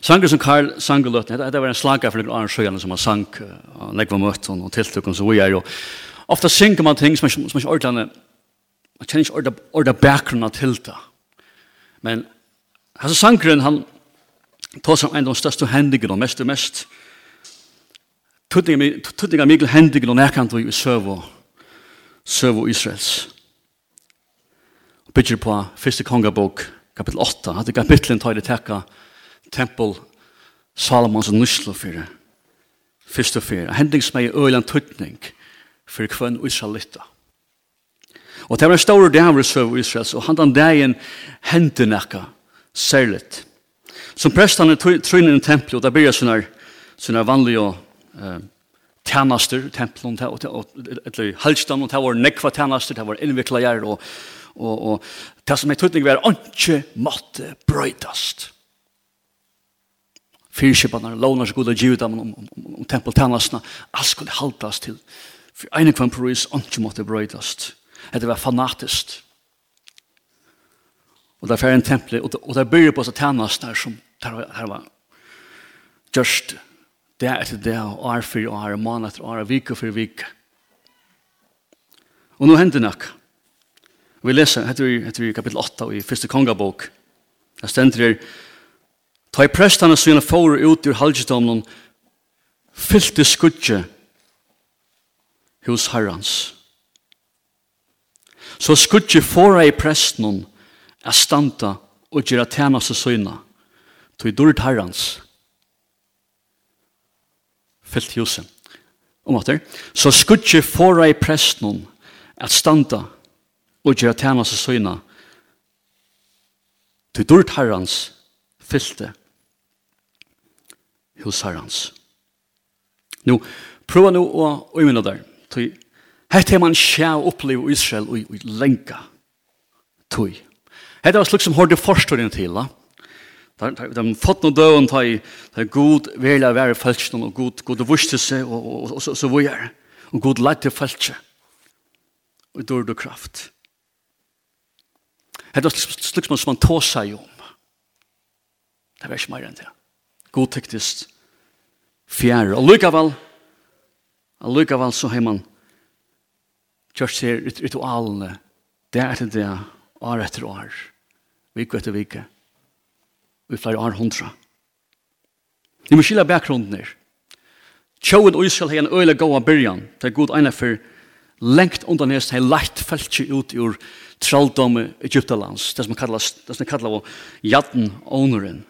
Sanger som Karl sang og løtten, det var en slaga for noen annen sjøgjerne som han sang, og nekva møtten og tiltukken som vi er, og ofta synger man ting som man ikke ordentlig, man kjenner ikke ordentlig bakgrunnen til det. Men hans sangeren, han tar som en av de største hendigene, og mest og mest, tutninga mikil hendigene og nærkant i søv og Israels. Og bytter på første kongabok, kapitel 8, at kapitlen tar det tekka, tempel Salomons nyslo fyrir fyrst og fyrir. Hending som er i øyland tøytning fyrir kvann Israelita. Og det var en stor dæver søv Israels, og han den dagen hendte nekka særligt. Som prestane trynin i tempel og det byrja sånne, sånne vanlige eh, tjenester, tempelen, eller halstan og det var nekva tjenester, det var innvikla gjer og, og, og det som er tøytning var ikke måtte brøytast fyrskiparna, lovna så goda givet dem om, om, om, om tempeltannasna, alt skulle haltas til. For en kvann på rys, ikke måtte bröjtast. Det var fanatiskt. Og där färre en tempel, och, og där börjar på seg tannasna som där, her var just det etter det, og år for år, månad etter år, vik for vik. Og nå hender nok. Vi leser, heter vi, heter vi kapittel 8 i første kongabok. Där stender det Ta i prestane sina fóru ut ur halgjedomnen, fyllte skudje hos herrans. Så skudje fóra i prestnen er standa og gjerra tænaste søgna, tog dyrd herrans, fyllt husen. Om atter, så skudje fóra i prestnen er standa og gjerra tænaste søgna, tog dyrd herrans, fyllte husarans. Nå, prøva nå å øyne der. Hette er man sjæ og oppleve Israel og, og lenka. Tøy. Hette var slik som hørte forstående til, da. De fått noen døven til god å være falskene og god, god vurste seg og, og, og, og så, så er. Og god leit til falskje. Og dår du kraft. Hette var slik som man tåsa jo om Det var ikke mer enn det. God tektist fjerde. Og lykkevel, og lykkevel så har man kjørt seg ritualene det er til det år etter år, Vike etter vike. Vi i flere år hundra. Vi må skille bakgrunden her. Tjóin og Israel har en øyla gåa byrjan, det er god eina for lengt undan hest har lagt feltje ut ur traldom i Egyptalands, det som kallas, det som kallas jadden åneren.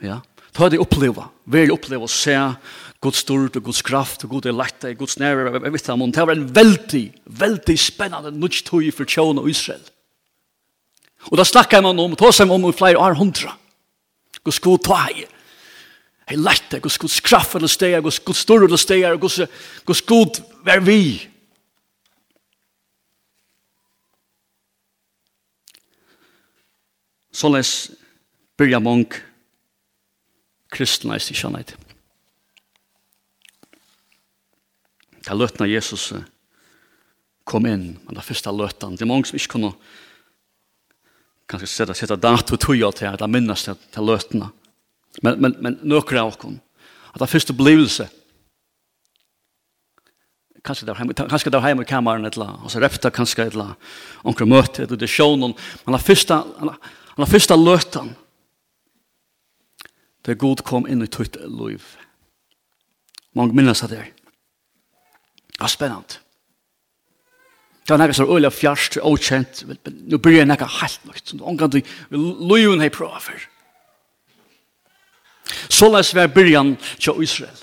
Ja. Ta det uppleva. Vill uppleva och se Guds stort och Guds kraft och Guds lätta och Guds närvaro. Jag vet inte om det var en väldigt, väldigt spännande nudge för tjån och Israel. Och då snackar man om, tar sig om i flera år hundra. Guds god ta hej. Hej lätta, Guds Guds kraft eller steg, Guds Guds stort och steg, Guds Guds god var vi. Således börjar många kristna i stikjannet. Det er løtene Jesus kom inn, men det første løtna. det er mange som ikke kunne kanskje sette, sette dato tog til at det minnes til, til løtna. Men, men, men nøkker av oss, at det første blivelse, kanskje där hjemme, kanskje där hjemme i kameran eller och og så repta kanskje et eller annet, omkring møte, et eller annet, men första første, han har første Det god kom inn i tøyt liv. Mange minnes det der. Det var spennende. Det var nekka så og fjarst, åkjent, blir byrja noe helt nøgt, som omgang til løyun hei prøva for. Så la oss være byrjan til Israel.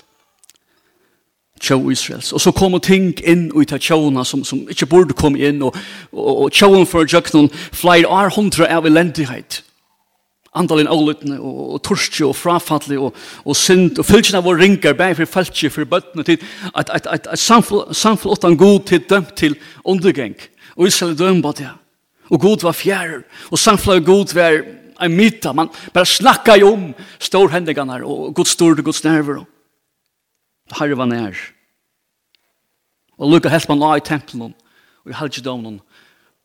Til Israel. Og så kom ting inn i til tjauna som, som ikke burde komme inn, og, og, og tjaun for jøknon flyr ar hundra av elendighet. Andalen avlyttene og, og torstje og frafattelig og, og synd og fylkjene vår ringer bare for feltje for bøttene til at, at, at, at samfunn åttan god til dømt til undergeng og Israel dømba det og god var fjær og samfunn god var en myta man bare snakka jo om storhendingene og god stort og god og herre var nær. Og lukka helt man la i tempelen og i halvdomen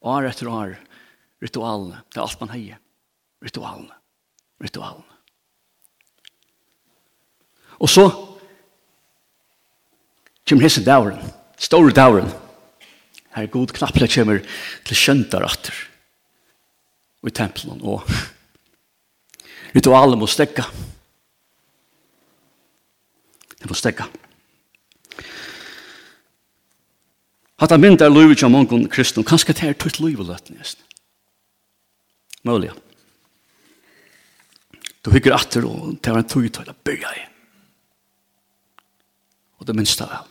år etter år ritualene det er alt man heier ritualene. Ritualene. Og så kommer hese dauren, store dauren. Her er god knapple kommer til kjøntar atter. I tempelen og ritualet må stekka. Det må stekka. Hatta mynd er luvet av mange kristne, kanskje det er tøyt luvet løtnes. Mølige. Mølige. Du hygger atter og det var en tog til å bygge i. Og det minste vel.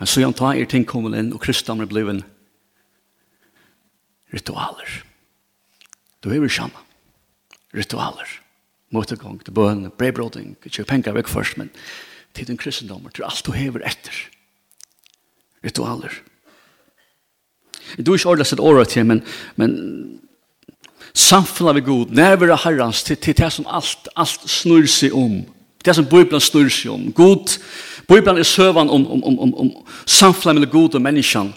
Men så han tar er ting kommet inn, og kristne er blevet ritualer. Du er jo sammen. Ritualer. Møtegång, til bøn, brevbråding, ikke penger vekk først, men til den kristendommer, til alt du hever etter. Ritualer. Du er ikke ordentlig sett året til, men, men samfunnet ved god, nærvare herrens, til, til det som alt, alt snur seg om. Det som Bibelen snur seg om. God, Bibelen er søvann om, om, om, om, om samfunnet med god og menneskene.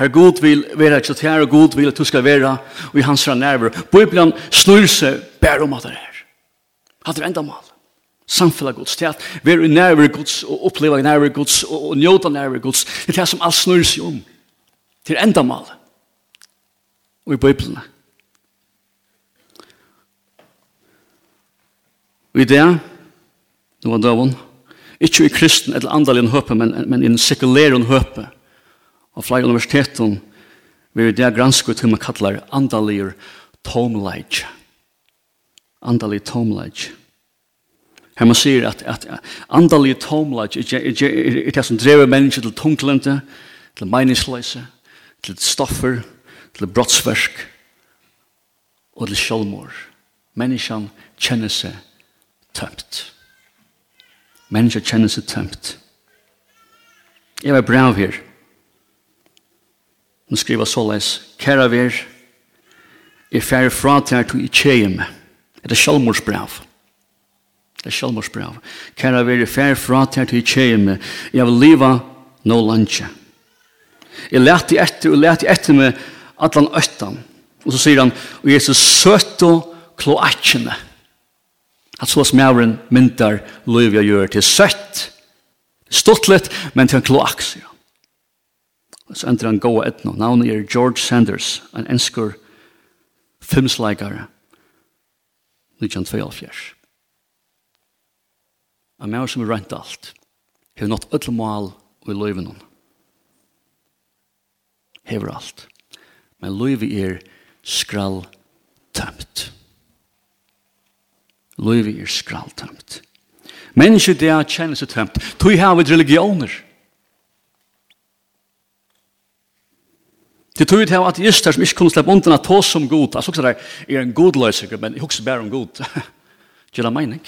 Her god vil være eksortær, og Gud vil at du skal være og i hans nærvare. Bibelen snur seg bare om at det er. At det er enda mal. Samfunnet Guds, til at vi er nærvare gods, og oppleve nærvare gods, og, og njøte nærvare gods, Det er det som alt snur seg om. Til enda mal. Og i Bibelen. Og i det, nå var døven, ikke i kristen eller andaligen høpe, men, men i en sekuleren høpe. Og flere universiteten vil det granske til man kallar andalir tomleik. Andalir tomleik. Her man sier at, at andalig tomleik er det som drever mennesker til tunglente, til meningsløse, til stoffer, til brottsversk, og til sjølmord. Menneskene kjenner seg tømt. Mennesker kjenner seg tømt. Jeg var brav her. Nå skriver så såleis, Kæra ver, jeg færre fra til her til i tjeje meg. Det er sjølmorsbrav. Det er sjølmorsbrav. Kæra ver, jeg færre fra til her til i tjeje meg. Jeg vil liva no lunge. Jeg lærte etter, og lærte etter meg at han øttan. Og så sier han, og Jesus søtte kloakkene. At så smæren myntar løyv jeg gjør til søtt, stuttlet, men til en kloaks. Ja. Og så ender han gåa etno. Navnet er George Sanders, en enskur filmsleikare. 1972. En mæren som er rent alt. Hever nått öll mål og i løyven hon. Hever alt. Men løyvi er skrall tømt. Løyvi er skraltømt. Mennesker det er kjennes og tømt. Tøy har vi religioner. Det tøy har at jester som ikke kunne slippe undan at tås som god. Altså også der er en god løsiker, men jeg husker bare om god. Gjør det mening?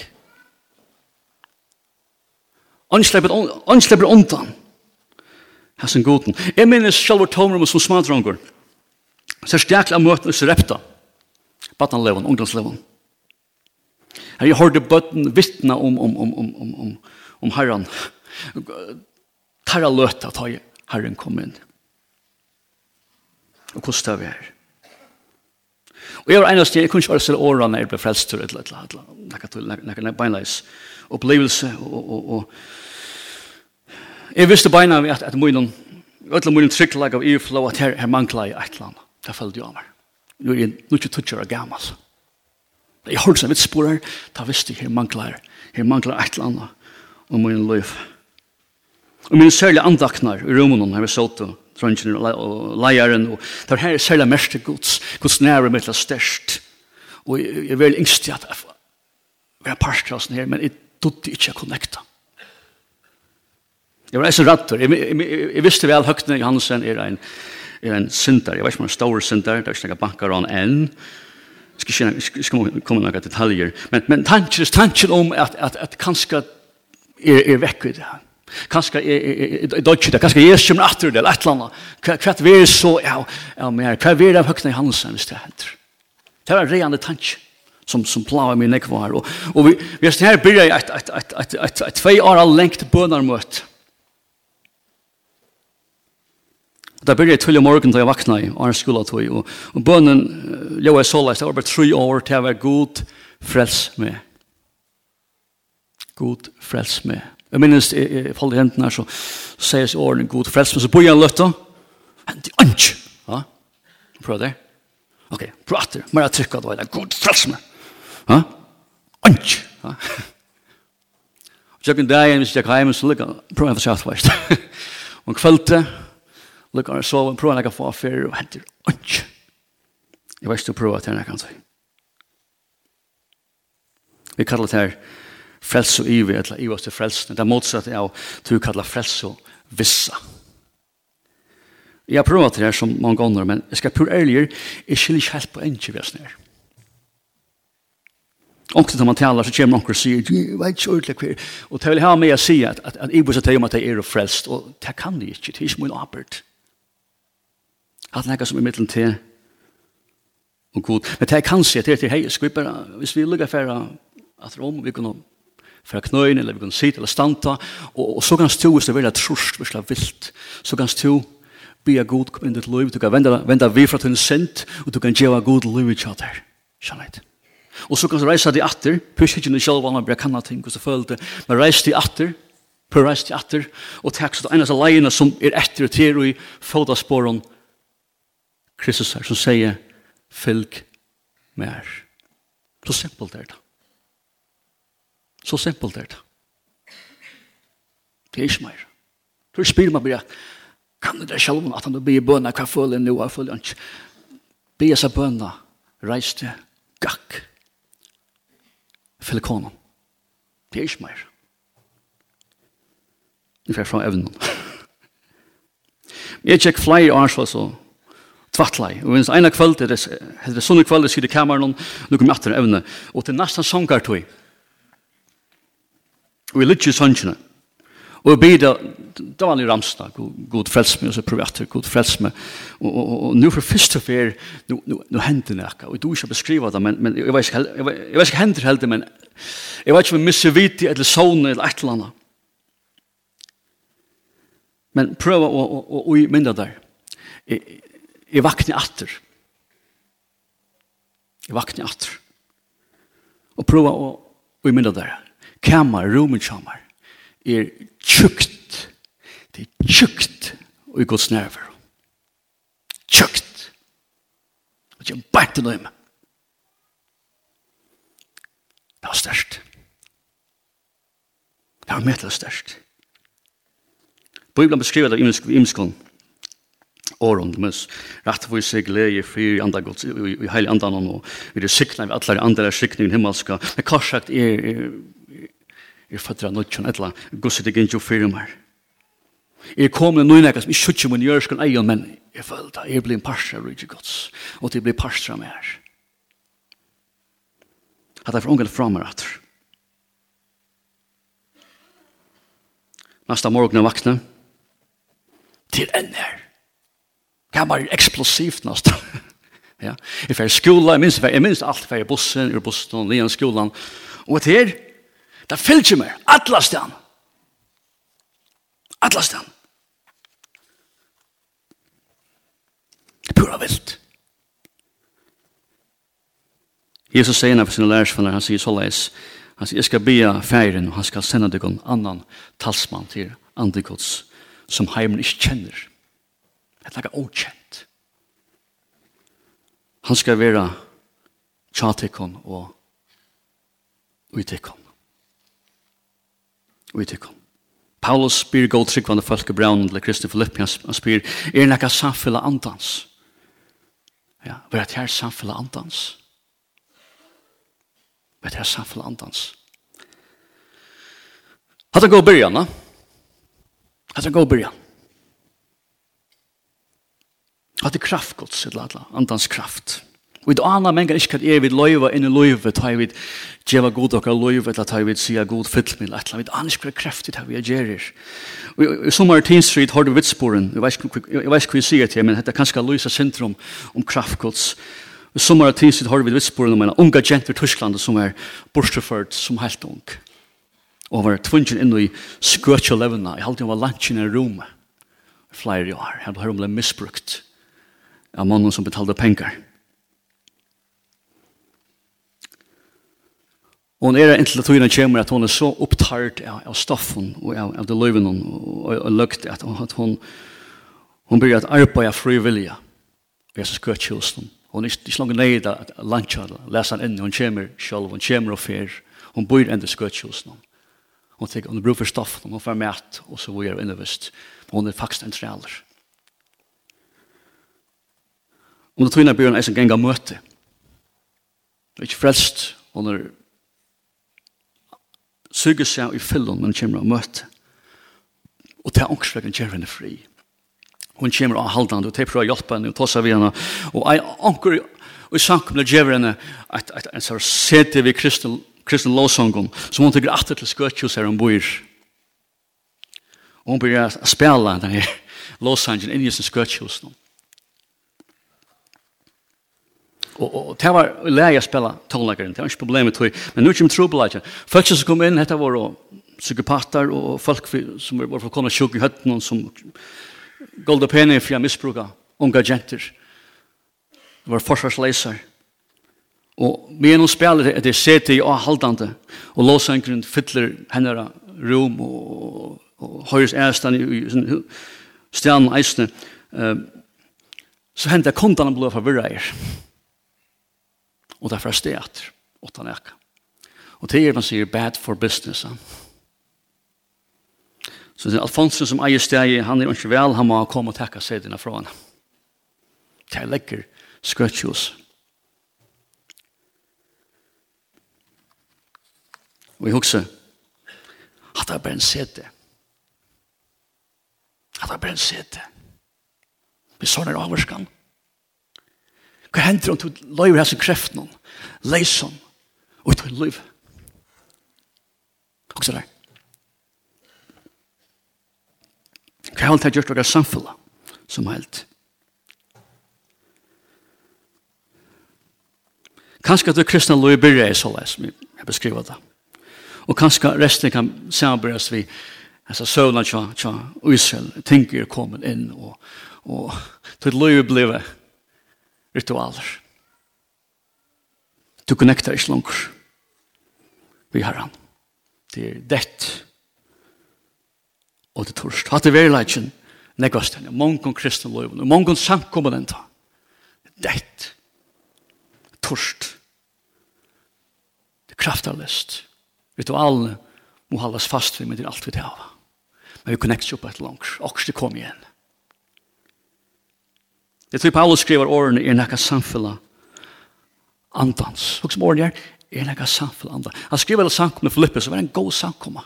Anslipper undan. som goden. Jeg minnes selv tomrum som smadronger. Så er stjækla møtene som repta. Batanleven, ungdomsleven. Ungdomsleven. Her jeg hørte bøtten vittna om, om, om, om, om, om, om herren. Tarra løt at herren kom inn. Og hvordan det var her. Og jeg var eneste, jeg kunne ikke bare stille årene når jeg ble frelst til et eller annet, et eller annet, en beinleis opplevelse, og, og, og, jeg visste beina at, at munnen, ødla munnen trygglag av EU-flow, at her, her mangla jeg et eller annet. Det følte jeg av meg. Nå er jeg 22 av gammel. Jeg har seg mitt spor her, da visste jeg her mangler, her mangler et eller annet om min liv. Og min særlig andaknar i rommene her vi sått og trøngen og leieren, og det her er særlig mest gods, gods nære mitt er størst. Og jeg er veldig yngst yngstig at jeg var parster av sånn her, men jeg trodde ikke å connecta. Jeg var eisen rattor. Jeg, jeg, jeg, jeg visste vel Høgne Johansen er en, er en synder. Jeg vet ikke om han stor synder, det er ikke noen banker han enn ska ska ska komma några detaljer men men tanken tanken om att att att kanske är är väck det här kanske är deutsche där kanske är som åter det att landa kvart vi så ja ja men kvart vi där högna i hansen det heter det var reande tanke som som plavar mig nekvar och och vi vi är här börjar ett ett ett ett ett två år långt bönarmöte Og da byrja jeg tull i morgen da jeg vakna i Arne skola tog. Og, og bønnen leo jeg såleis, det var bare tre år til jeg var god frels med. God frels med. Jeg minnes, jeg, jeg faller hentene her, så, så sier jeg årene god frels med, så bor jeg en løtta. Hent i er. Ja? Prøv det. Ok, prøv at det. Men jeg trykker at det var god frels med. Ja? Ikke. Ja? Og så kan jeg, hvis jeg kan, så ligger jeg, prøv at det var sæt. Og kveldet, lukkar han sove, prøver han ikke å få affære, og henter ikke. Jeg vet ikke å at til henne, kan si. Vi kallar det her frels og ivi, eller ivi til frelsen. Det er motsatt av du kallar frels og vissa. Jeg har prøvd det her som mange ganger, men jeg skal prøve ærligere, jeg skiller ikke helt på en ikke kjøvjesen her. Og til man taler, så kommer noen og sier, du vet ikke ordentlig hver. Og til vil jeg ha med å si at, at, at Ibus at de om at jeg er frelst, og det kan de ikke, det er ikke min arbeid hatt nekka som i middelen til og god. Men det er kanskje til at hei, skal vi bare, hvis vi lukka færa at rom, vi kunne færa knøyne, eller vi kunne sitte, eller stanta, og, og så kan stå, hvis det er veldig trusht, hvis det er vilt, så kan stå, be a god kom in ditt liv, du kan venda, venda vi fra tunn sent, og du kan djeva god liv i tjater. Kjannheit. Og så kan du reisa til atter, pysk ikke noe sjálf, man blir kanna ting, og så det, men reis til atter, på reis til atter, og takk så det eneste leiene som er etter og til i fodasporen, Kristus her, som sier, fylg mer. Så simpelt er det. Så simpelt er det. Det er ikke mer. Du spyr meg bare, kan du det selv om at han blir bønna, hva føler jeg nå, hva føler jeg ikke? Be seg bønna, reis til gakk. Fylg honom. Det er ikke mer. Nu får jeg fra evnen. Jeg tjekk flere år så tvattlei. Og ens eina kvöld, er det sånne kvöld, sier det kameran, nå kommer jeg atter evne, og til nesten sangar tog. Og vi lytter sannsjene. Og vi bidra, det var en ramsna, god frels meg, og så prøver atter, god frels meg. Og nå for første fer, nå hender det ikke. og du ikke beskriva det, men jeg vet ikke hender heldig, men jeg vet ikke om jeg misser viti, eller sånne, eller et eller annet. Men prøva å mynda der. Jeg jeg vakne atter. Jeg vakner atter. Og prøv å minne der. Kammer, rommet kammer, er tjukt. Det er tjukt og i gods nerver. Tjukt. Og det er bare til dem. Det var størst. Det var mye til størst. Bibelen beskriver det i imskånd åren, mens for seg glede fri andre gods, i hele andan, og vi er sikna, vi atler andre er sikna i himmelska, men hva sagt er, er, er av nødtjen, et eller annet, etla, gusset ikke ikke fyrir meg. Jeg kom med noen som ikke sjukkje min jørskon eion, men jeg følte, at jeg blir en parstra av rydde gods, og det blir parstra av At jeg får for fra meg atter. Nasta morgen er vakna, til enn her kan bare eksplosivt nesten. ja. Jeg fer skola, jeg minns, jeg minns alt fer i bussen, ur bussen, lian skolan. Og et her, det fyllt meg, atlas den. Atlas den. Det er pura vilt. Jesus sier henne for sine lærersvenner, han sier så leis, han sier, jeg skal be feiren, og han skal sende deg en annan talsmann til Andikots, som heimen ikke kjenner. Det er okjent. Han skal være tjatikon og utikon. Utikon. Paulus spyr god tryggvande folk i braunen til Kristi Filippi, han spyr, er nekka samfylla andans? Ja, var det her samfylla andans? Var det her samfylla andans? Hatt han gå byrjan, da? Hatt han gå byrjan? at det er kraft gods, eller annet, andans kraft. Og i det andre mengen ikke at jeg vil løyve inn i løyve, ta jeg vil djeva god og løyve, eller ta jeg vil sija god fyll et eller vi aner ikke kraft i det vi gjerir. Og i sommer Teen Street har du vitsporen, jeg vet ikke hva jeg sier til, men det er kanskje Luisa sentrum om kraft gods. I sommer Teen Street har du vitsporen om en unga gent i Tyskland som er bortstofført som helt ung. Og var tvungen inn i skøtja levna, jeg halte jeg var lunchen i rommet, flere år, jeg har hørt om det misbrukt av mannen som betalte pengar. Og hun er inntil at hun kommer at hun er så opptart av, av stoffen og av, av det løyven hun og, og løgt at hun, at hun, hun blir at arbeid av fri vilja og Jesus køtt kjølsen. Hun er ikke langt nøyd at lantja det, leser han inn, hun kommer selv, hun kommer og fer, hun bor enda skøtt kjølsen. Hun tenker, hun bruker stoffen, hun får mat og så bor jeg innevist. Hun er faktisk en træler. Om det tøyna bjørn er som genga møte. Det er ikke frelst, Hon når suger seg i fyllen, men kommer og møte. Og det er ångsvegen kjer henne fri. Hun kommer av haldande, og det er prøver å hjelpe henne, og ta seg ved henne. Og jeg anker i sankum når kjer henne at en sånn sete ved kristen, kristen lovsongen, som hun tykker atter til skøtjus her hun bor. Og hun blir å spela denne lovsangen inn i sin skøtjus nå. Og, og, det var leie å spille tonelageren, det var ikke problemet tog. Men nå kommer trobelaget. Folk som kom inn, dette var psykopater og folk som var for å komme sjuk i høtten, som gold og for å misbruke unge jenter. Det var forsvarsleiser. Og vi er noen spiller det, det sete i avhaldande, og låsengren fytler henne rom og, og høyres ærestand i i stjernen eisene. Uh, så hendte kundene blå forvirra er. Og derfor er det etter, åttan ekka. Og det er man sier bad for business. Så det er Alfonso som eier steg, han er ikke vel, han må komme og takke seg dine fra henne. Det er lekker skrøtjus. Og jeg husker at det er bare en sete. At det er bare en sete. Vi sånn er avvarskan. Hva hender om du løyver hans kreften, leisen, og du løyver. Og så der. Hva har du gjort dere samfunnet som helt? Kanskje at det kristne løy byrja i så som jeg beskriver det. Og kanskje resten kan samarbeides vi altså tja tja Israel, tinker kommer inn og, og til løy blir ritualer. Du connectar ikke langer. Vi har han. Det er dett. Og det torst. Hatt det verileggen nekvasten. Mongon kristne loven. Mångon samkomponenta. Dett. Torst. Det kraftarlest. Ritualene må holdes fast vi med alt vi det av. Men vi connectar ikke opp et langer. Også det kom igjen. Det tror Paulus skriver årene i nekka samfella andans. Og som årene er, i nekka samfella andans. Han skriver alle samkomne Filippus, det var en god samkomma.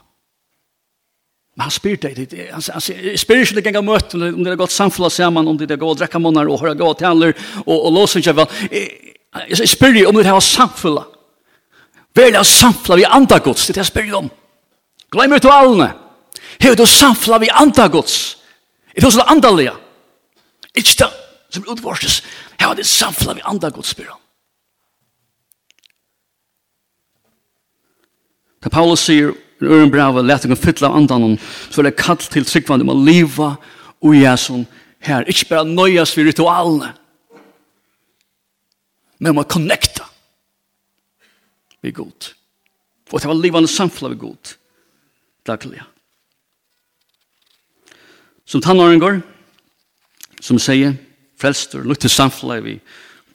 Men han spyr deg, han, spyr ikke det gang av om det er gått samfella saman, om det er gått drekka munnar, og høyre gå taler, og, og låser ikke vel. Jeg spyr deg om det er samfella. Vel er samfella vi andagods, det er det jeg spyr deg om. Glem ut av allene. Hei, du samfella vi andagods. Det er hos andalega. Ikke det som er utvorskes, her var det samfunnet vi andre godt spyrer om. Da Paulus sier, i øren brevet, let dere fylle av andan, så er det kall til tryggvann om å liva og jæson her. Ikke bare nøyes vi ritualene, men om å connecta vi god. For det var livande samfunnet vi god. Daglig. Som tannåren går, som sier, frelster, lukte samfunnet vi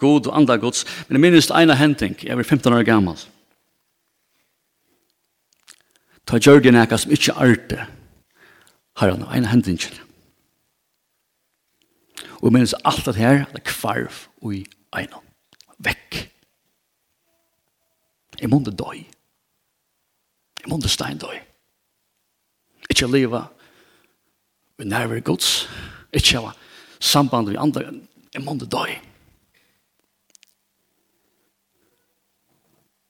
god og andre gods. Men jeg minnes en av hending, jeg var 15 år gammel. Ta gjør det nekka som ikke arte. Har han en av hending. Og jeg minnes alt det her, det kvarv og i eina. Vekk. Jeg måtte døy. Jeg måtte stein døy. Ikke leva. Vi nærver gods. Ikke leva samband med andre en måned dag.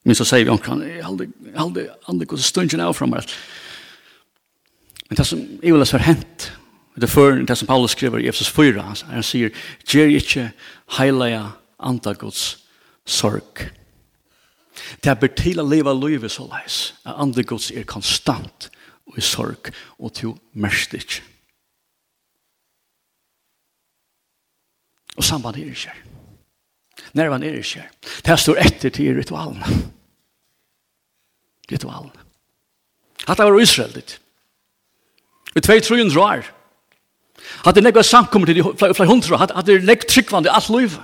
Men så sier vi omkring, jeg halde, aldri halde, andre hvordan stundjen er framme. Men det som jeg vil ha hent, det før det som Paulus skriver i Efesus 4, han sier, «Gjer ikkje heilaja andagods sorg». Det ber til å leva livet så leis, at andagods er konstant og i sorg, og til mest ikke. Og samband er ikke. Nervan er ikke. Det står etter til ritualen. Ritualen. Hatta var Israel ditt. Vi tvei truen drar. Hatt er nekva samkommer til de flere hundra. Hatt er nekva tryggvande alt liv.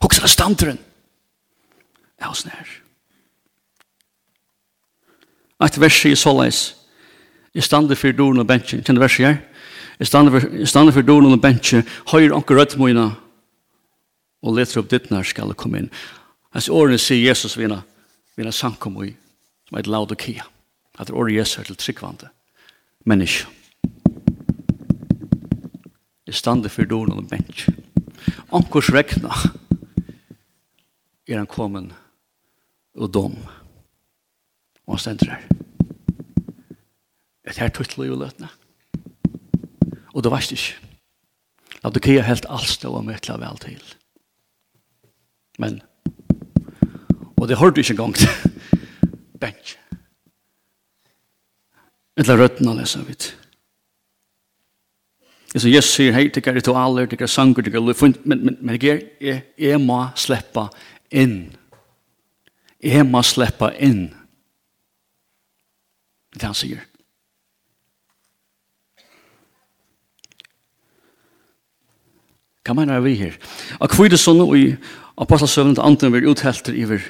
Hoxa standeren. Ja, hos nær. Et vers i Solais. I stander for doren og bensin. Kjenner i her? Jeg stander for døren og bensin, høyre anker rødt mine, og leter opp ditt når skal jeg komme inn. Hans årene sier Jesus vina, vina sankom i, som er et laud og kia. At det året Jesus er til tryggvande. Menneske. Jeg stander for døren og bensin. Ankers rekna er han kommet og dom. Og han stender her. Et her tuttelig og løtene og det varst ikke. Laodikea helt alt stå og møtla vel til. Men, og det hørte ikke engang til benk. Etla røttene lesa vidt. til. Så Jesus sier, hei, det er ritualer, det er sanger, det er lufund, men, men, men jeg, jeg, jeg må slippe inn. Jeg må slippe inn. Det han sier. Hva mener vi her? Og hva er det sånn i apostelsøvnet andre vi er uthelter iver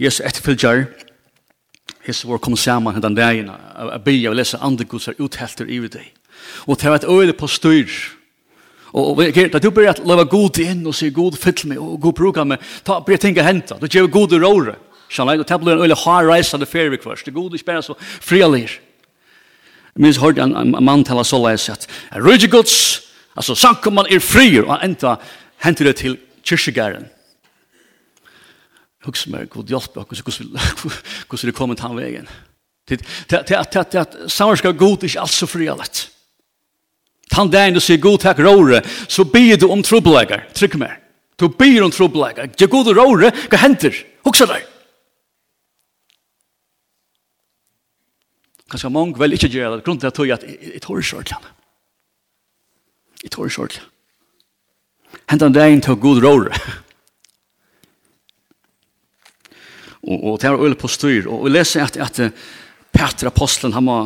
Jesu etterfølger? Jesu var kommet sammen hendan dagen, a bia og lese andre gods er uthelter iver deg. Og det var et øyne på styr. Og da du blir at leva god inn og sier god fyll meg og god bruka meg, ta blir ting henta, du gjør god i råre. Sjalai, og det blir en øyne har reisande ferie kvart, det er god ikke bare så frialir. Jeg minns hørte en mann tala så leis at, Rydje Guds, Altså, man er frier, og enda henter det til kyrkjegæren. Hugs meg, god hjelp, hvordan det kommer til han vegen. Til at samarska god ikke alt så fri alett. Tan dagen du sier god takk råre, så byr du om trobelegar, trykk meg. Du byr om trobelegar, gje god råre, hva henter? Hugsa deg. Kanskje mange vel ikke gjør det, grunnen til at jeg tog at jeg tog i kjørtlandet. Jeg tår ikke ordentlig. Hentan dagen til god råre. og, og det er øyne på styr. Og vi leser at, at Peter apostelen, han, må,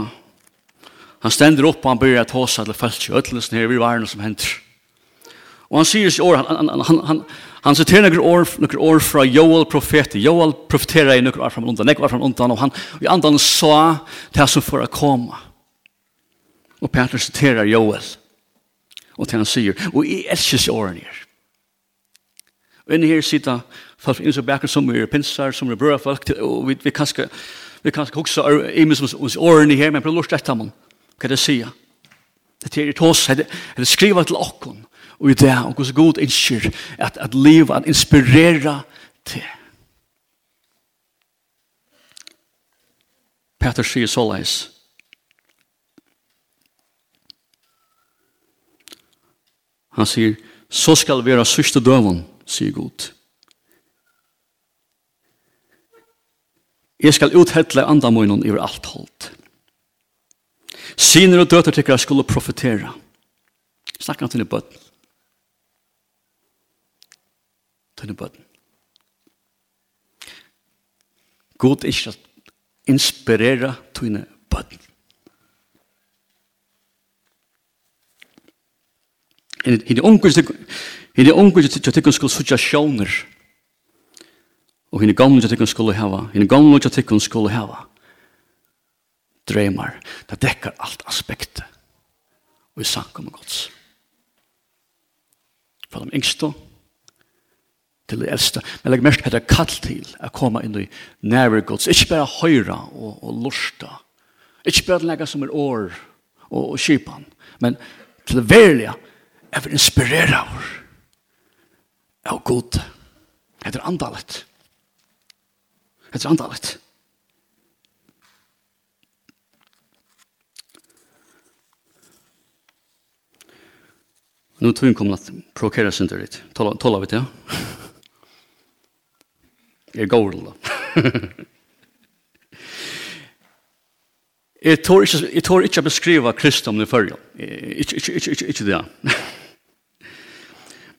han stender opp og han begynner at seg til følt i ødelsen her, vi var noe som henter. Og han sier i år, han, han, han, han, han sitter noen år, noen år fra Joel profet. Joel profeterer i noen år fra undan, noen år fra undan, og han og i andan sa det som får å komme. Og Peter siterer Joel og til han sier, og jeg elsker seg årene her. Og inne her sitter folk inn som bakker som er pinsar, som er brød folk, og vi, vi kan ikke vi kan ikke huske imen som hos årene her, men prøv å lort slette man, hva det sier. Det er tås, det er skrivet til okken, og i det, og hos god innskjer, at, at livet, at inspirera til. Petter sier såleis, Han sier, så skal vi være sørste døven, sier Gud. Jeg skal uthedle andamøynen i alt holdt. Siner og døter tykker jeg skulle profetere. Snakker han til en bøtten. Til en bøtten. God ikke at inspirere en bøtten. Hinn er ungur, hinn er ungur til tykkun skulle sutja sjónir. Og hinn er gamle til tykkun skulle hava, hinn er gamle til tykkun skulle hava. Dreymar, det dekkar alt aspektet. Og i sankum og gods. Fra de yngste til de eldste. Men legg mest heter kall til å komme inn i nære gods. Ikke bare høyra og, og lusta. Ikke bare legge som er år og, og kipan. Men til det verlige Jeg vil inspirere oss av god. Det er andalet. Det er andalet. Nu tror jag kommer att provokera sig inte dit. Tala vi till. er går då. Jeg tår ikke, jeg tår ikke å beskriva kristendom i førre. Ikke, ikke, ikke, ikke, ikke det.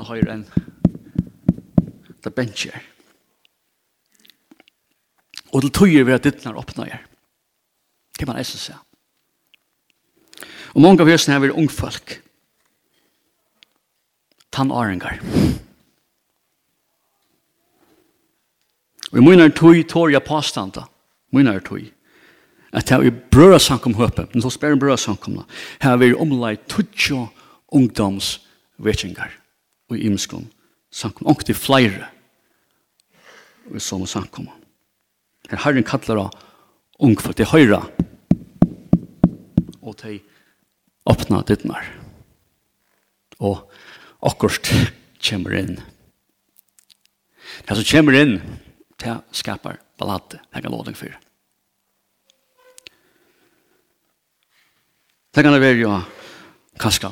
annan høyre enn det bencher. Og det tøyer vi at dittnar åpner her. Det man eisen se. Og mange av hesene her er ungfolk. Tannåringar. Og i munnar tøy tår jeg påstanda. Munnar tøy. At jeg er brøra sankum høpe. Men så spør en brøra sankum. Her er omlai tutsjo ungdoms vetjengar og imskon imskom sankum, og til flere og i som sankum. Her herren kallar av ungfor til høyra og til åpna dittnar og akkurst kommer inn. Det som kommer inn, det skapar ballade, det kan låta for. Det kan det være jo kanskje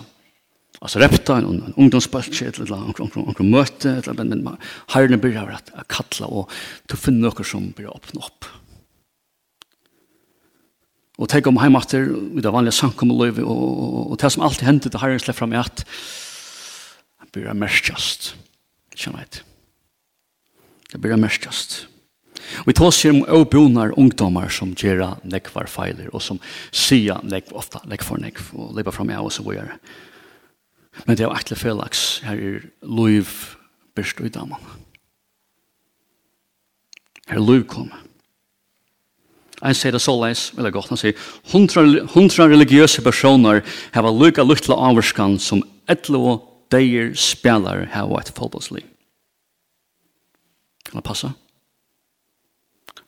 Altså repta en, en ungdomsbalsje, et eller annet møte, et eller annet, men herren begynner å kalle, og du finner noe som blir å åpne opp. Og tenk om heimater, i det vanlige samkommeløyve, og, og, og, og det som alltid hendte til herren slipper fram i at han begynner å merkjast. Kjenner jeg det. blir begynner å. Vi tar oss om åbjonar ungdomar som gjør nekvar feiler, og som sier nekvar ofta, nekvar nekvar, og lever fram i av oss og vågjere. Ja Men det er jo ekle felags. Her er loiv best i damen. Her er loiv kom. Ein sier det såleis, vil jeg godt, han sier, hundra, hundra religiøse personer hava lykka lytla avvarskan som etlo deir spelar hava et fotbollsliv. Kan det passa?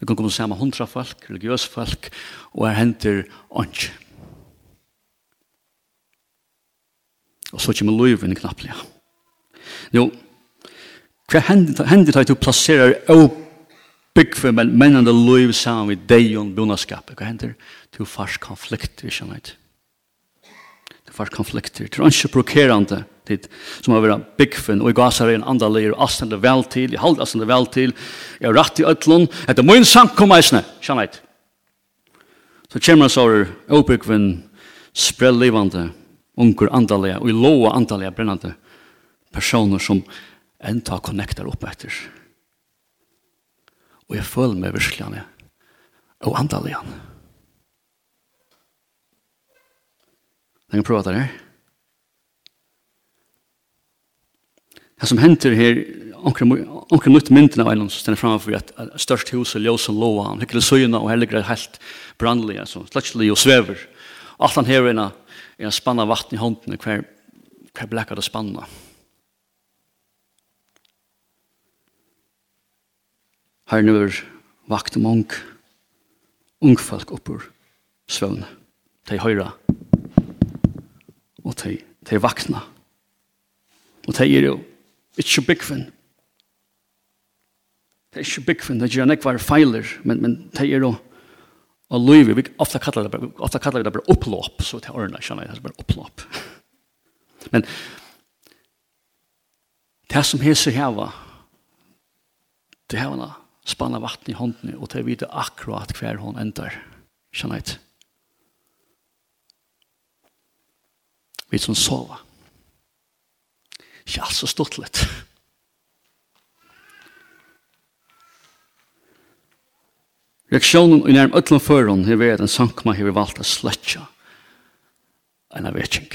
Vi kan komme sammen hundra folk, religiøse folk, og her henter åndsj. Og så kommer løyven knapplig. Jo, hva hender det at du plasserer og bygge men mennende løyv sammen med deg og bonadskapet? Hva hender? det? Du fars konflikt, vi kjenner det. Du fars konflikter. Du er ikke blokkerende tid som har vært byggfen og i gasar en andre leir og astende vel til, jeg halde astende vel til, jeg har rett i øtlån, etter min samkom eisne, kjenner jeg. Så kommer han så over, og byggfen, sprell livande, ungur andalega, og i loa andalega brennande personer som enda konnektar opp etter. Og jeg føler meg virkelig og andalega han. Jeg kan prøve det her. Det som henter her, onker nytt mynden av en som stender framfor at størst hus og ljøs og loa, han hikker det søgna og her ligger det helt brannlige, så slett og svever. Alt han her er er å spanna vatten i hånden hver, hver blekker det spanna. Her nu er vakt mong, ung folk oppur svøvn, til høyra, og til, til vakna, og til er jo ikke byggvinn, Det er ikke byggvinn, det gjør nekvar feiler, men, men det er jo Og løyve, vi ofta kallar det, ofta kallar det bare opplåp, så til ordna, skjønner jeg, det er bare opplåp. Men det som hese heva, det heva na spanna vatten i hånden, og det vite akkurat hver hon endar, skjønner jeg. Vi som sova. Ikke alt så stort litt. Reaksjonen i nærm øtlen føren har vært en sankma man har valgt å sletje en av vekking.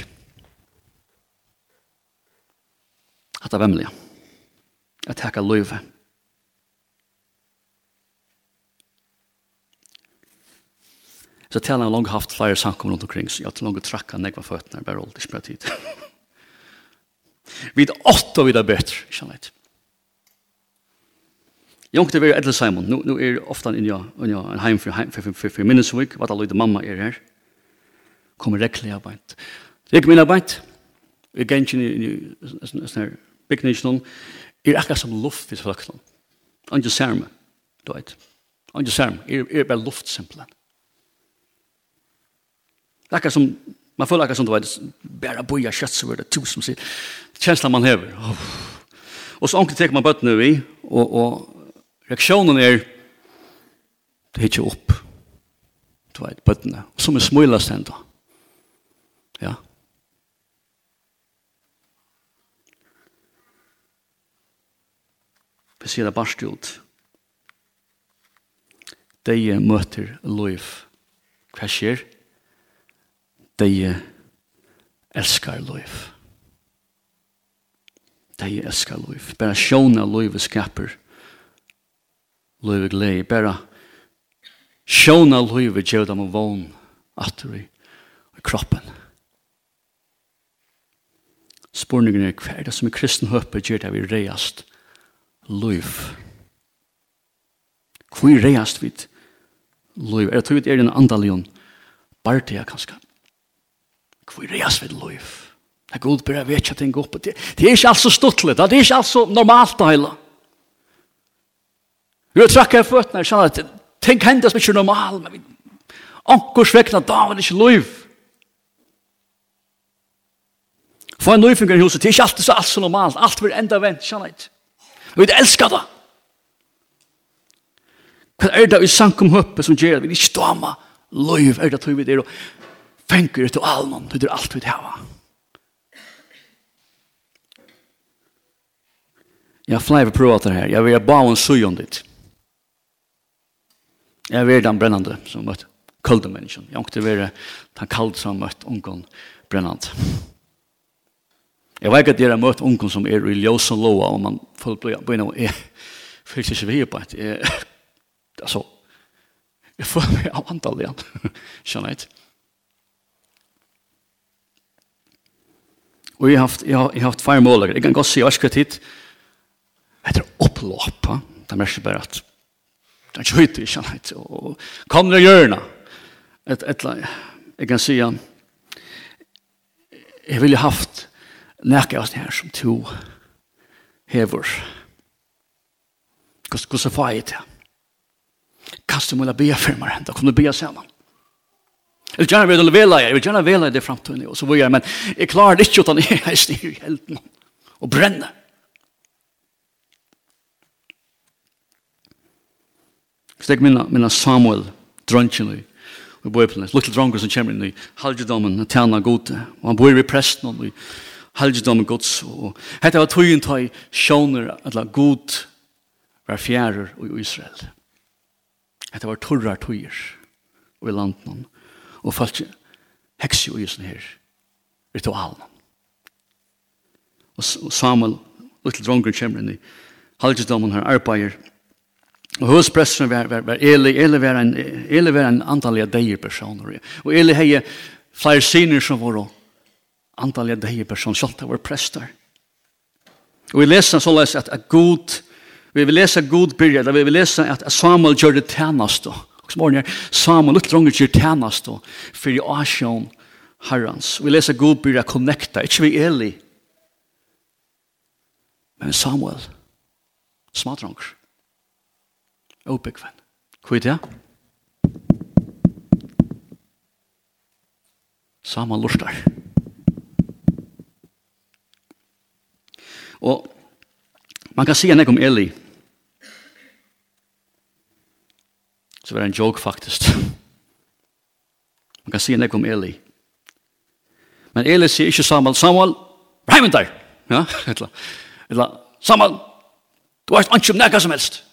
At det er vemmelig. At det er løyve. Så til han har langt haft flere sankma rundt omkring, så jeg har langt trakka negva føttene, bare holdt ikke bare tid. Vi er åtta videre bedre, ikke sant? Jongt er Edel Simon. Nu, nu er ofta in ja, in ja, en heim for, heim, for, for, for minnesvik, hva da løyde mamma er her. Kommer rekli arbeid. Rekli min arbeid, er gensjen i sånn her bygningsnån, er akka som luft vid fløkken. Anje særme, du vet. Anje særme, er, er bare luft simpelthen. Akka som, man føler akka som, du vet, bare boja kjøtt, så er det tusen, kjensla man hever. Oh. Og så onkel tek man bøttene vi, og, og Reaksjonen er, det er ikke opp. Du vet, bøttene. Som er smøylast enda. Ja. Vi sier det barst ut. De møter liv. Hva skjer? De elskar liv. De elskar liv. Bare sjåne liv skaper liv løyve glede, bare sjåna løyve gjør dem og vågn atter i kroppen. Spurningen er hver det som i kristen høpe gjør det vi reiast løyv. Hvor reiast vi løyv? Er det tog vi er en andalion bartia kanskje? Hvor reiast vi løyv? Det er god bare vet ikke at det går opp. Det er ikke alt så stuttelig, det er ikke alt så normalt det hele. Vi har trakket i føttene, jeg kjenner at ting hender som ikke er normal, men vi ankers vekna David ikke liv. Få en løyfinger i huset, det er ikke alltid så alt så normalt, alt vil enda vent, kjenner jeg. Vi elsker det. Hva er det i sankum høppe som gjør at vi ikke dama løyv, er det tog vi der og fengur etter almen, det er alt vi det hava. Jeg har flere prøvater her, jeg vil bare en søgjøndet. Jeg har den brennende som møtt kalde mennesken. Jeg har ikke vært den kalde som møtt ungen brennende. Jeg vet ikke at jeg har møtt ungen som er i ljøs og lova, og man får begynne å er fyllt ikke vi på et. Altså, jeg får meg av antall igjen. Skjønner jeg Og jeg har haft, jeg har, jeg har haft fire måler. Jeg kan godt si, jeg har skrevet hit, etter opplåpa, det er mest bare at den kjøyte ikke han heit, og kom det gjørna, et, et, jeg kan si han, jeg ville haft nekka av det her som to hever, hvordan får jeg til? Kast du må la be for meg, da kan du be sammen. Jeg vil gjerne vela vela, jeg vil gjerne vela i det framtiden, og så vil jeg, men jeg klarer det ikke utan jeg er styr i helten, og brenner. Så jeg minna, minna Samuel, drøntjen i, i bøypene, lukte dronker som kommer inn i halvdjedommen, og tjena gode, og han bor i presten i halvdjedommen gods, og hette var tøyen tøy sjåner at god var fjærer i Israel. Hette var torrar tøyer i landen, og folk hekse i Israel her, ritualen. Og Samuel, lukte dronker kommer inn i halvdjedommen her arbeider, Og hos pressen var, var, var Eli, Eli var en, Eli var en antallig deir personer. Og Eli hei flere siner som var antallig deir personer, selv det var prester. Og vi leser så leser at, at god, vi vil lese god byrja, vi vil lese at Samuel gjør det tjeneste. Og som ordentlig er, Samuel litt langer gjør tjeneste for i asjon herrens. Vi leser god byrja connecta, ikke vi Eli, men Samuel, smadranger obekvenn. Hvor er det? Lustar. Og man kan si enn om Eli. Så var det en joke faktisk. Man kan si enn om Eli. Men Eli sier ikke Samuel, Samuel, reimen der! Ja, etla. Etla, Samuel, du har ikke anki om nekka som helst.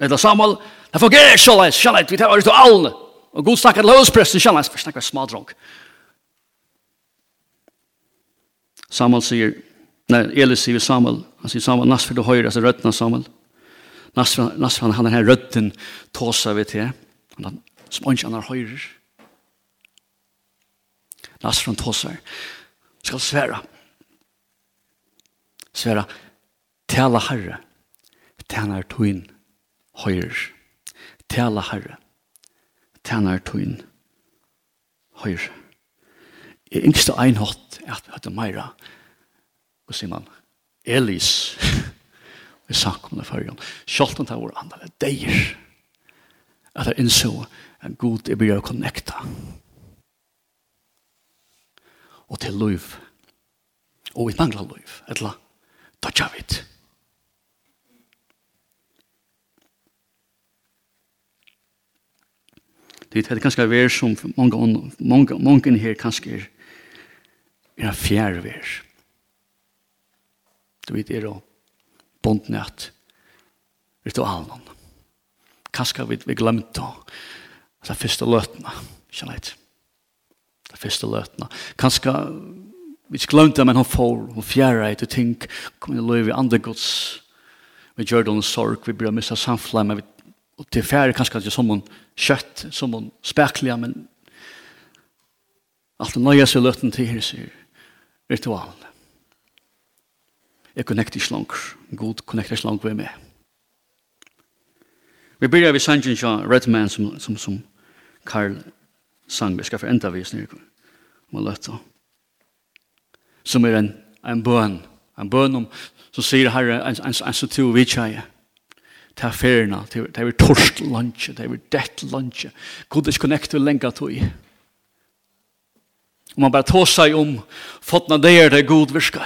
Eller Samuel, det fungerer ikke såleis, kjalleit, vi tar året til alne. Og god snakker til høvespresten, kjalleit, for snakker smadronk. Samuel sier, nei, Elis sier Samuel, han sier Samuel, Nasfer du høyre, altså rødden av Samuel. Nasfer, Nasfer han han er her rødden tåsa vi til, han er som sponj, han er høyre. Nasfer han tåsa, skal svære, svære, tala herre, tjener tøyn høyr. Tala herre. Tænar tøyn. Høyr. Jeg yngste einhått at vi hadde meira. Og sier man, Elis. Vi sank om det før igjen. Sjolten tar vår andre deir. At jeg innså en god jeg blir å connecta. Og til liv. Og vi mangler liv. Etla, da tja vidt. Det er kanskje vær som mange, mange, mange her kanskje er, er en fjerde vær. Du vet, er å bondne at ritualen. Kanskje vi, vi glemte å det er første løtene, ikke leit. Det er første løtene. Kanskje vi glemte, men hun får, hun fjerde til ting, kom inn i løy, vi andre gods. Vi gjør det en sorg, vi blir mista samflemme, vi og til færre kanskje ikke som en kjøtt, som en spekler, men alt det nøye seg løtten til her sier ritualen. Jeg connecter ikke langt. God connecter ikke langt ved meg. Vi begynner ved sangen til Red Man som, som, som Karl sang. Vi skal få enda vis nere om å løtte. Som er en, en bøn. En bøn om, som sier herre, en, en, en, en, en, en, en, en, en, til affærene, til det er torst lunch, ta er det lunch. god is connect to lenger to i. Og man bare tar seg om fotna der det er god virka.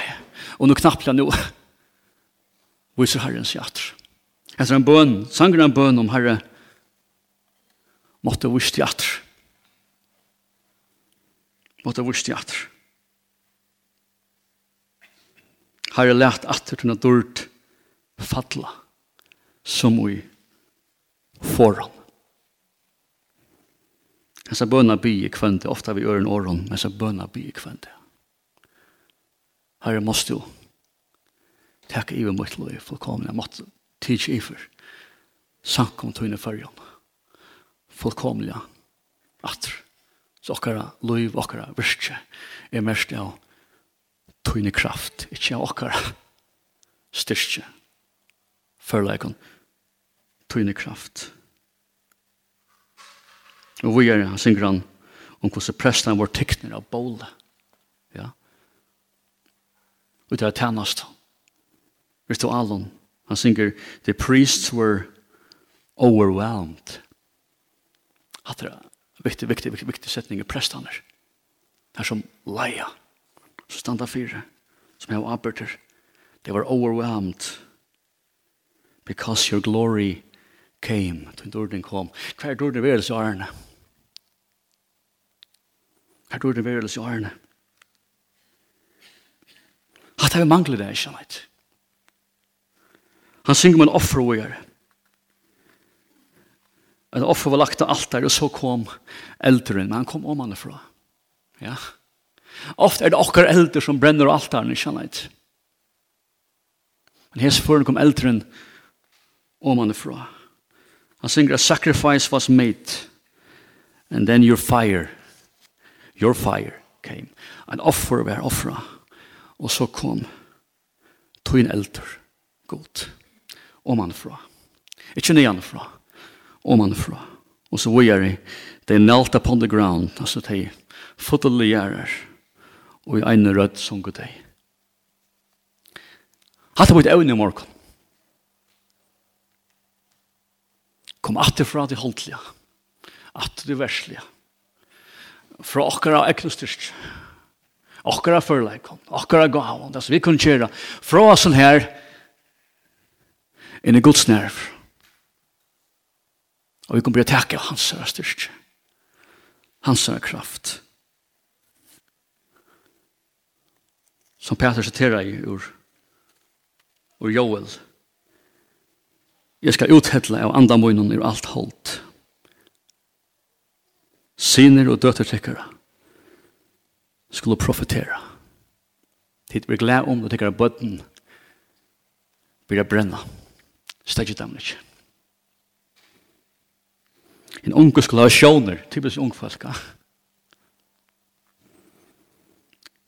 Og nu nå knappla nå. Viser Herren seg atter. Hesser en bøn, sanger en bøn om Herre måtte vist til atter. Måtte vist til atter. Herre lært atter til noe dårlig fadla. Herre som i foran. Hessa bøna by i kvente, ofta vi øren åren, men så bøna by i kvente. Herre, måst du takk iver mot lov, fullkomne, jeg mått tids iver, sank om tøyne fyrjan, fullkomne, atr, så okkara lov, okkara virkje, er mest av tøyne kraft, ikkje av okkara styrkje, fyrleikon, tøyne kraft. Og vi er, han synger han, om hvordan presten var tekner av båle. Ja. Og det er tennast. Ritualen. Han synger, the priests were overwhelmed. Hatt det viktig, viktig, viktig, viktig setning i prestaner. Det er som leia, som standa fire, som jeg har. They were overwhelmed because your glory came, til dorden kom. Hver dorden vil så ærne. Hver dorden vil så ærne. Hatt jeg mangler det, ikke sant? Han synger om en offer og gjør. En offer var lagt av der, og så kom eldren, men han kom om han fra. Ja. Ofte er det okkar eldre som brenner alt der, ikke sant? Men hans foran kom eldren om han fra. Ja. Han synger, a sacrifice was made, and then your fire, your fire came. An offer var offra, og så kom tøyn eldur, god, omanfra. Ikke neanfra, fra, Og så vi they knelt upon the ground, altså de fotelig gjerrer, og i ene rødt sunket de. Hatt det på et evne i morgen. Kom atter fra det holdtlige. Atter det verslige. Fra okkara egnu. Okkara førleikon. Okkara gavon. Det som vi kunne kjera. Fra oss her inn i Guds nerv. Og vi kunne bli takka hans herre styrst. Hans kraft. Som Peter citerar i ur, ur Joel. Joel Jeg skal uthedle av andamunnen i alt holdt. Siner og døtertekkere skulle profetere. Tid blir glad om og tekkere bøtten blir brenna. Stegget dem ikke. En unge skulle ha sjåner, typisk unge folk.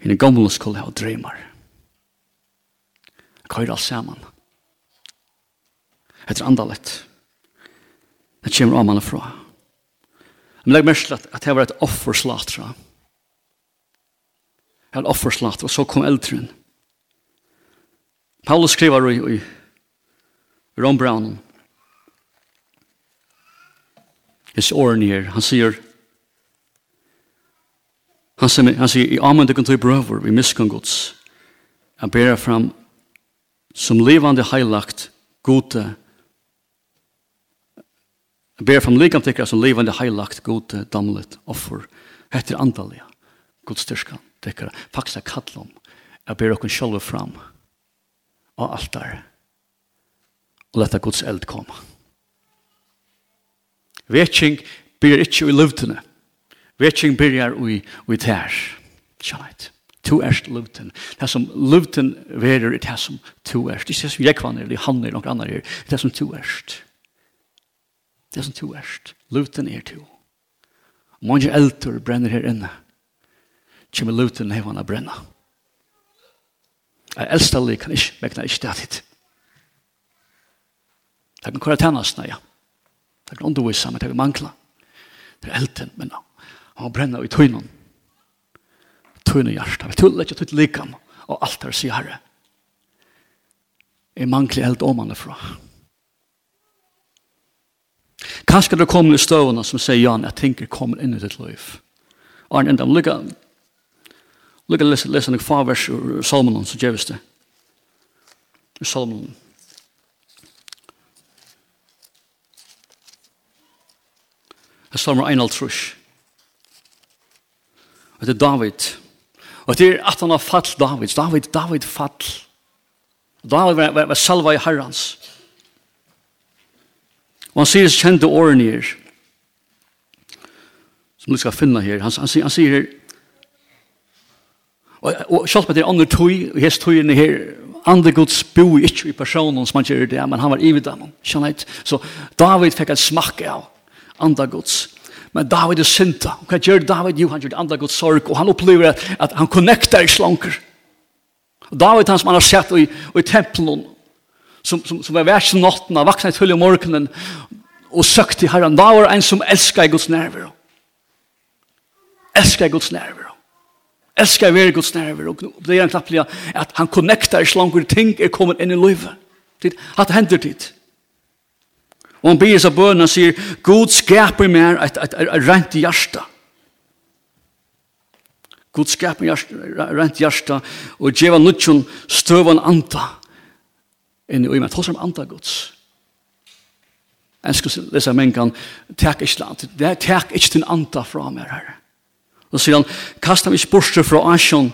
En gamle skulle ha drømmer. Hva er alt saman heter andalet. Det kommer av mannen fra. Men legg mest at det var et offerslatra. Det var et offerslatra, og så kom eldren. Paulus skriver i, i Ron Brown. His åren her, han sier, han sier, han sier, i amen du kan ta i brøver, vi miskan gods, han ber fram som levande heilagt, gode, ber fram likant ikkar som livande heilagt gode damlet offer heter andaliga Guds styrka tykkara faktisk er kallom jeg ber okken sjálf fram og altar og leta Guds eld koma Vetjing byrjar ikkje i luften Vetjing byrjar i, i tær Tjanait Tu erst luften. Det som luften verer, det som tu erst. Det som jeg er, det han er, noen andre er. Det som tu erst. Det som to erst. Luten er to. Mange elter brenner her inne. Kjemmer luten hevan a brenna. Jeg elsker alle kan ikke, vekna ikke det hit. Det kan kåre tennasene, ja. Det kan undervisa, men det kan mangla. Det er elten, men han brenner i tøynen. Tøynen hjertet. Vi tuller ikke tøyt likam, og alt er sier herre. Jeg mangler eld om han er fra. Kanskje det kommer i støvene som sier Jan, jeg tenker kommer inn i ditt liv. Arne, enda, lukka, lykka lese, lese noen favers ur Salmonen, så gjøres det. Salmonen. Det er Salmonen 1,5 trus. Og det er David. Og det er at han har fall David. David, David fall. David var, var, var salva i herrens. Og han sier kjente årene her, som du skal finne her. Han, han, sier, han sier her, og, og selv om det er andre tøy, og hest tøyene her, andre gods bo ikke i personen som han gjør det, men han var i dem. Så David fikk en smak av andre gods. Men David er synta. Og hva gjør David? Jo, han gjør andre gods sorg, og han opplever at, at han connecter i slanker. David han som han har sett i, i tempelen, som, som, som var vært natten, han vakna i tull i morgenen, og søkte herren, da var en som elsker Guds nerver. Elsker Guds nerver. Elsker vi Guds nerver. Og det er en knapplig at han connectar connecter slanger ting er kommet inn i livet. Hatt hender tid. Og han blir seg bønnen og sier, God skaper mer et, et, et, et rent hjerte. God skaper rent hjerte og djeva nutjon støvan anta inn i meg, tross om andre gods. Jeg skal lese mengen, takk ikke til andre, takk ikke til andre fra meg, her. Og sier han, kast ham ikke bortse fra asjon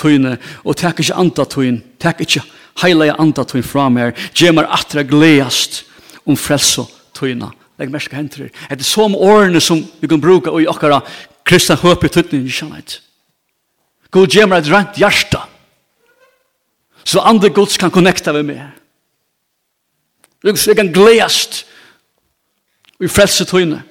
tøyne, og takk ikke andre tøyne, takk ikke heile andre tøyne fra meg, gjør meg atre gledast om frelse tøyne. Legg merke henter. Det er som årene som vi kan bruke i okkara kristna høp i tøyne, ikke sant? God gjør meg et rent hjerte. Så andre gods kan connecta med meg. Så jeg kan gledast i frelse tøyne.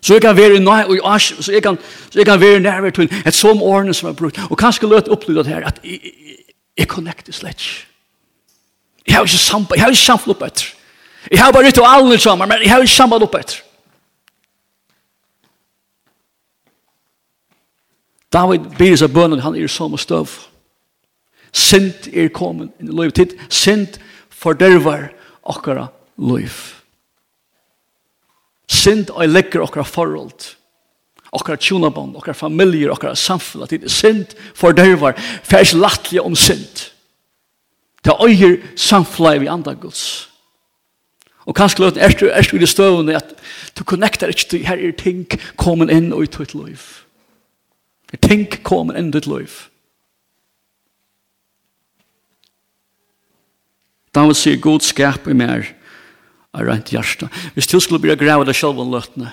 Så jeg kan være nøy og asj, så jeg kan, så jeg kan være nærvær tøyne. Et som årene som er brukt. Og kanskje løte det her at jeg, jeg, jeg connecter slett. Jeg har ikke samband, jeg har ikke samband opp etter. Jeg har bare ritualene sammen, men jeg har ikke samband opp etter. David blir seg bønnen, han er som og støv. Sint er kommet inn i livet tid. Sint fordervar okkara liv. Synd og legger okkara forhold, okkara tjonabond, okkara familier, okkara samfunn, at det er synd fordervar, for det er lattelig om synd. Det er øyer samfunn vi andre Guds. Og kanskje løten er du, er du i det støvende at du connecter ikke til her er ting kommet inn og i ditt liv. Er ting kommet inn i ditt liv. David sier god skap i mer av rent hjärsta. Hvis du skulle bli grave deg selv om løtene,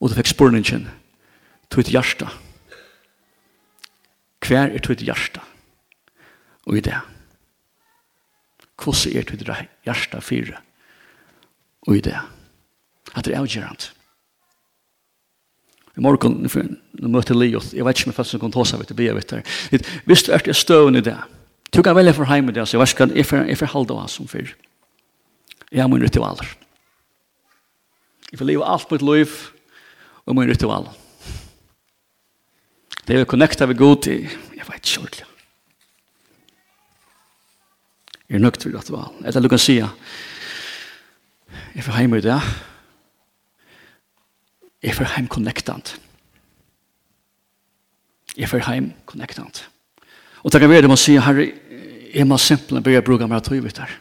og du fikk spurningen tog et hjärsta hver er tog et hjärsta og i det. Hvordan er tog et hjärsta fire? Og i det. At det er avgjørende. I morgen, når jeg møter Leo, jeg vet ikke om jeg faktisk kan ta seg vet, jeg vet du, Hvis du er til støvn i det, Du kan velge for hjemme det, så jeg vet ikke, jeg får halde av som fyr. Jeg har min ritualer. Jeg får leve alt mitt liv og min ritual. Det er å connecta ved god til, jeg vet ikke ordentlig. Jeg er nøkt ved ritual. Eller du kan si, jeg får heimen det, jeg får heim connectant. Jeg får heim connectant. Jeg Og takk er ved det man sier, herre, jeg må simpelthen begynne å bruke mer tøyvitt her.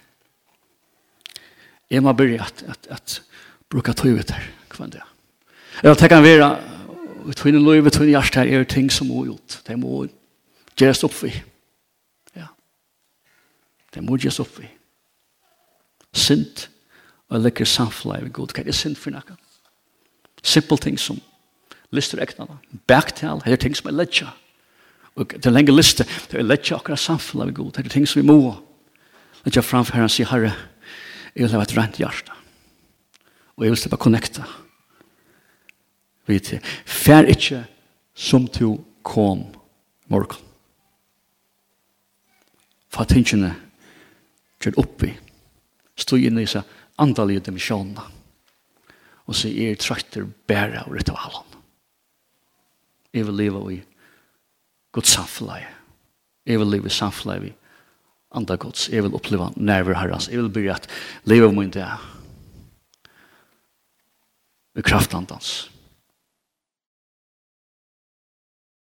Jeg må begynne at, at, at bruke tøyvitt her, hva kvann det. Eller takk er ved det, og tøyne løy, og tøyne hjertet her, er ting som må gjort. Det må gjøres opp i. Ja. Det må gjøres opp i. Sint, og lekker samfunnet er god. Hva er sint for noe? Simple ting som lyster egnene. Backtal, her ting som er ledger. Ja Og til en lenge liste, det er lett akkurat samfunnet vi god, det er ting som vi må. Lett jeg framfor herren sier, Herre, jeg vil ha et rent hjerte. Og jeg vil slippe å connecte. Vi til, fær ikke som du kom morgen. For tingene kjørt oppi, stod inn i seg andalige dimensjonene. Og så er trøyter bære og ritualen. Jeg vil leve i Guds samfunnet. Jeg vil leve samfunnet vi andre Guds. Jeg vil oppleve nerver herrens. Jeg vil begynne at leve om min det. Ved kraftandans.